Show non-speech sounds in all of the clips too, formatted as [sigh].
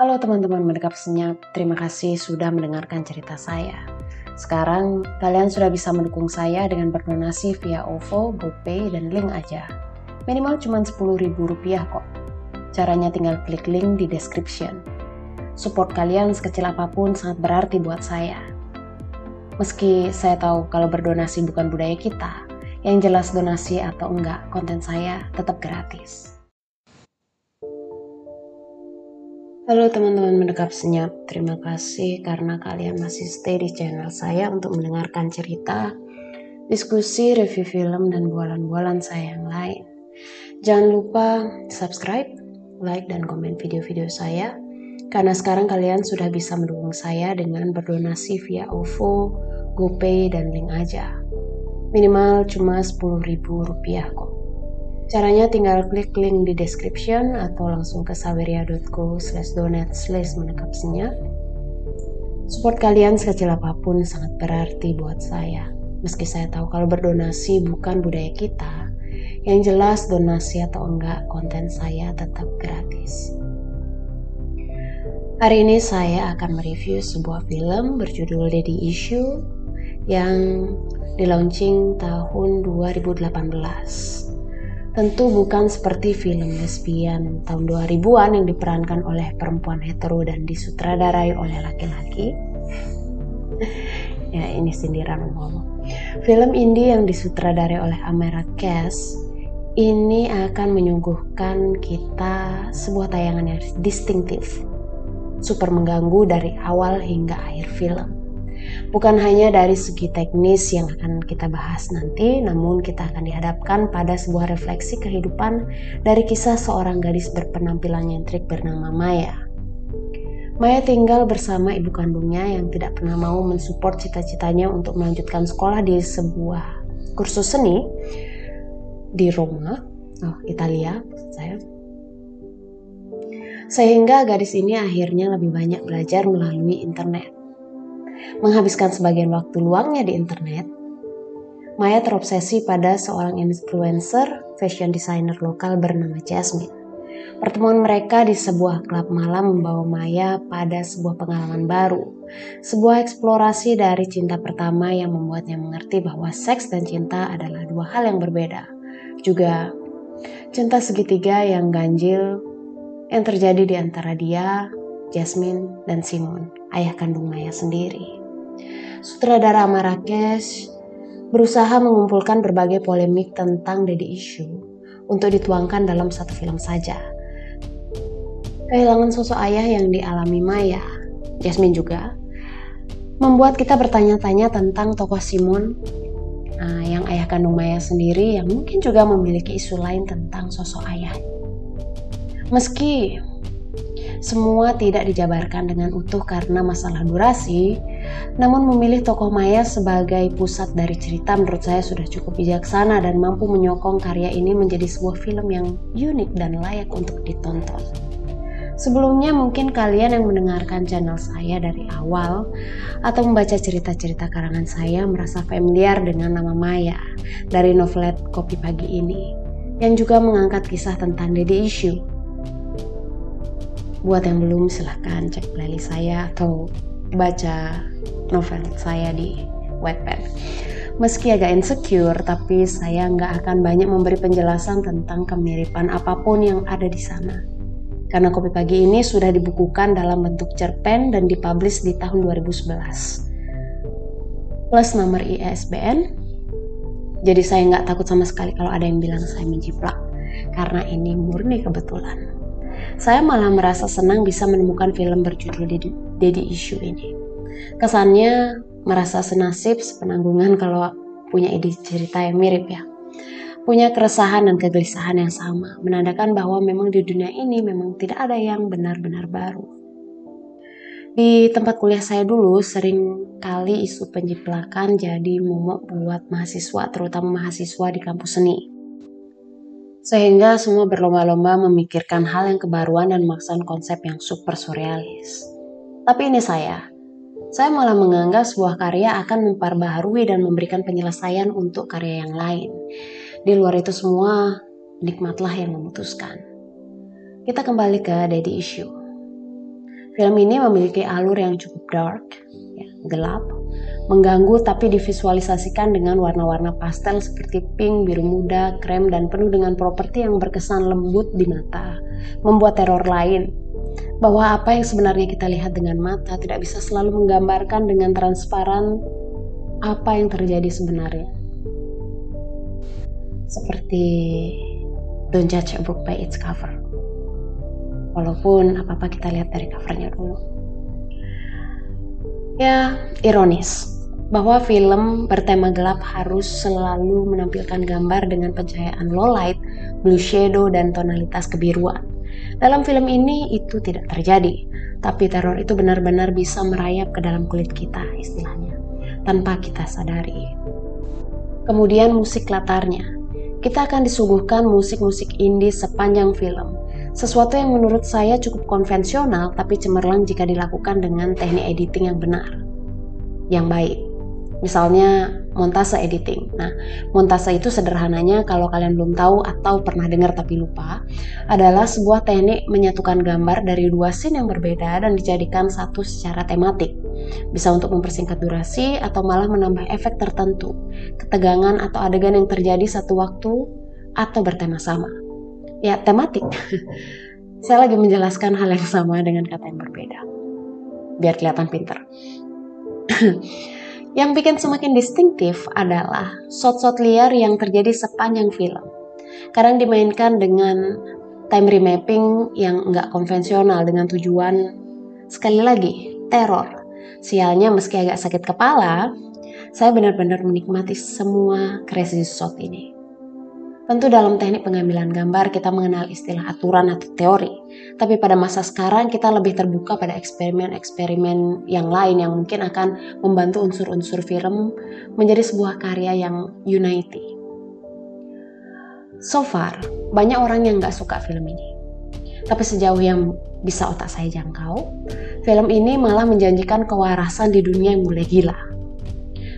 Halo teman-teman mendekap senyap, terima kasih sudah mendengarkan cerita saya. Sekarang kalian sudah bisa mendukung saya dengan berdonasi via OVO, GoPay, dan link aja. Minimal cuma 10 ribu rupiah kok. Caranya tinggal klik link di description. Support kalian sekecil apa pun sangat berarti buat saya. Meski saya tahu kalau berdonasi bukan budaya kita, yang jelas donasi atau enggak, konten saya tetap gratis. Halo teman-teman mendekap senyap, terima kasih karena kalian masih stay di channel saya untuk mendengarkan cerita, diskusi, review film, dan bualan-bualan saya yang lain. Jangan lupa subscribe, like, dan komen video-video saya, karena sekarang kalian sudah bisa mendukung saya dengan berdonasi via OVO, GoPay, dan link aja. Minimal cuma 10 ribu rupiah kok. Caranya tinggal klik link di description atau langsung ke saweria.co slash donate slash menekap senyap. Support kalian sekecil apa pun sangat berarti buat saya. Meski saya tahu kalau berdonasi bukan budaya kita, yang jelas donasi atau enggak konten saya tetap gratis. Hari ini saya akan mereview sebuah film berjudul Daddy Issue yang di-launching tahun 2018 tentu bukan seperti film lesbian tahun 2000-an yang diperankan oleh perempuan hetero dan disutradarai oleh laki-laki. [laughs] ya, ini sindiran ngomong. Film indie yang disutradarai oleh Amara Cass ini akan menyuguhkan kita sebuah tayangan yang distintif, super mengganggu dari awal hingga akhir film. Bukan hanya dari segi teknis yang akan kita bahas nanti, namun kita akan dihadapkan pada sebuah refleksi kehidupan dari kisah seorang gadis berpenampilan nyentrik bernama Maya. Maya tinggal bersama ibu kandungnya yang tidak pernah mau mensupport cita-citanya untuk melanjutkan sekolah di sebuah kursus seni di Roma, oh Italia, saya. Sehingga gadis ini akhirnya lebih banyak belajar melalui internet menghabiskan sebagian waktu luangnya di internet, Maya terobsesi pada seorang influencer fashion designer lokal bernama Jasmine. Pertemuan mereka di sebuah klub malam membawa Maya pada sebuah pengalaman baru, sebuah eksplorasi dari cinta pertama yang membuatnya mengerti bahwa seks dan cinta adalah dua hal yang berbeda. Juga cinta segitiga yang ganjil yang terjadi di antara dia, Jasmine, dan Simon, ayah kandung Maya sendiri sutradara Marrakesh berusaha mengumpulkan berbagai polemik tentang daddy issue untuk dituangkan dalam satu film saja. Kehilangan sosok ayah yang dialami Maya, Jasmine juga, membuat kita bertanya-tanya tentang tokoh Simon nah, yang ayah kandung Maya sendiri yang mungkin juga memiliki isu lain tentang sosok ayah. Meski semua tidak dijabarkan dengan utuh karena masalah durasi, namun memilih tokoh Maya sebagai pusat dari cerita menurut saya sudah cukup bijaksana dan mampu menyokong karya ini menjadi sebuah film yang unik dan layak untuk ditonton. Sebelumnya mungkin kalian yang mendengarkan channel saya dari awal atau membaca cerita-cerita karangan saya merasa familiar dengan nama Maya dari novelet Kopi Pagi ini yang juga mengangkat kisah tentang Daddy Issue Buat yang belum silahkan cek playlist saya atau baca novel saya di Wattpad. Meski agak insecure, tapi saya nggak akan banyak memberi penjelasan tentang kemiripan apa pun yang ada di sana. Karena Kopi Pagi ini sudah dibukukan dalam bentuk cerpen dan dipublish di tahun 2011. Plus nomor ISBN. Jadi saya nggak takut sama sekali kalau ada yang bilang saya menjiplak. Karena ini murni kebetulan saya malah merasa senang bisa menemukan film berjudul Daddy Issue ini. Kesannya merasa senasib sepenanggungan kalau punya ide cerita yang mirip ya. Punya keresahan dan kegelisahan yang sama, menandakan bahwa memang di dunia ini memang tidak ada yang benar-benar baru. Di tempat kuliah saya dulu sering kali isu penjiplakan jadi momok buat mahasiswa, terutama mahasiswa di kampus seni. Sehingga semua berlomba-lomba memikirkan hal yang kebaruan dan memaksakan konsep yang super surrealis. Tapi ini saya. Saya malah menganggap sebuah karya akan memperbaharui dan memberikan penyelesaian untuk karya yang lain. Di luar itu semua, nikmatlah yang memutuskan. Kita kembali ke Daddy Issue. Film ini memiliki alur yang cukup dark, ya, gelap, mengganggu tapi divisualisasikan dengan warna-warna pastel seperti pink, biru muda, krem, dan penuh dengan properti yang berkesan lembut di mata, membuat teror lain. Bahwa apa yang sebenarnya kita lihat dengan mata tidak bisa selalu menggambarkan dengan transparan apa yang terjadi sebenarnya. Seperti Don't judge a book by its cover. Walaupun apa-apa kita lihat dari covernya dulu. Ya, ironis bahwa film bertema gelap harus selalu menampilkan gambar dengan pencahayaan low light, blue shadow, dan tonalitas kebiruan. Dalam film ini itu tidak terjadi, tapi teror itu benar-benar bisa merayap ke dalam kulit kita istilahnya, tanpa kita sadari. Kemudian musik latarnya, kita akan disuguhkan musik-musik indie sepanjang film. Sesuatu yang menurut saya cukup konvensional tapi cemerlang jika dilakukan dengan teknik editing yang benar, yang baik. Misalnya montase editing. Nah, montase itu sederhananya kalau kalian belum tahu atau pernah dengar tapi lupa, adalah sebuah teknik menyatukan gambar dari dua scene yang berbeda dan dijadikan satu secara tematik. Bisa untuk mempersingkat durasi atau malah menambah efek tertentu, ketegangan atau adegan yang terjadi satu waktu atau bertema sama. Ya, tematik. [laughs] Saya lagi menjelaskan hal yang sama dengan kata yang berbeda. Biar kelihatan pinter. [laughs] Yang bikin semakin distintif adalah shot-shot liar yang terjadi sepanjang film. Kadang dimainkan dengan time remapping yang nggak konvensional dengan tujuan sekali lagi teror. Sialnya meski agak sakit kepala, saya benar-benar menikmati semua crazy shot ini. Tentu dalam teknik pengambilan gambar kita mengenal istilah aturan atau teori, tapi pada masa sekarang kita lebih terbuka pada eksperimen-eksperimen yang lain yang mungkin akan membantu unsur-unsur film menjadi sebuah karya yang unity. So far, banyak orang yang gak suka film ini. Tapi sejauh yang bisa otak saya jangkau, film ini malah menjanjikan kewarasan di dunia yang mulai gila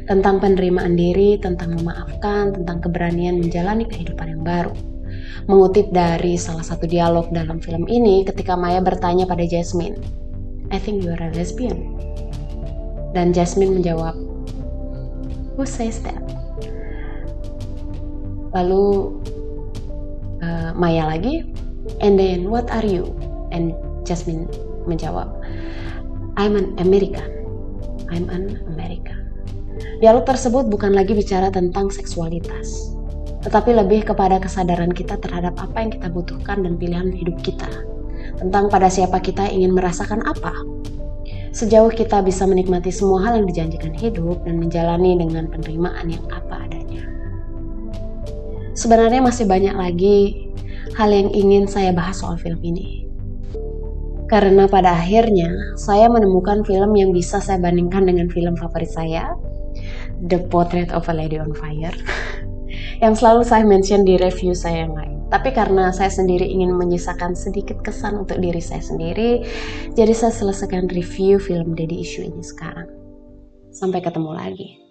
tentang penerimaan diri, tentang memaafkan, tentang keberanian menjalani kehidupan yang baru. Mengutip dari salah satu dialog dalam film ini ketika Maya bertanya pada Jasmine, I think you are a lesbian. Dan Jasmine menjawab, Who says that? Lalu uh, Maya lagi, and then what are you? And Jasmine menjawab, I'm an American. I'm an American. Dialog tersebut bukan lagi bicara tentang seksualitas, tetapi lebih kepada kesadaran kita terhadap apa yang kita butuhkan dan pilihan hidup kita, tentang pada siapa kita ingin merasakan apa. Sejauh kita bisa menikmati semua hal yang dijanjikan hidup dan menjalani dengan penerimaan yang apa adanya. Sebenarnya masih banyak lagi hal yang ingin saya bahas soal film ini. Karena pada akhirnya saya menemukan film yang bisa saya bandingkan dengan film favorit saya, The Portrait of a Lady on Fire yang selalu saya mention di review saya yang lain. Tapi karena saya sendiri ingin menyisakan sedikit kesan untuk diri saya sendiri, jadi saya selesaikan review film Daddy Issue ini sekarang. Sampai ketemu lagi.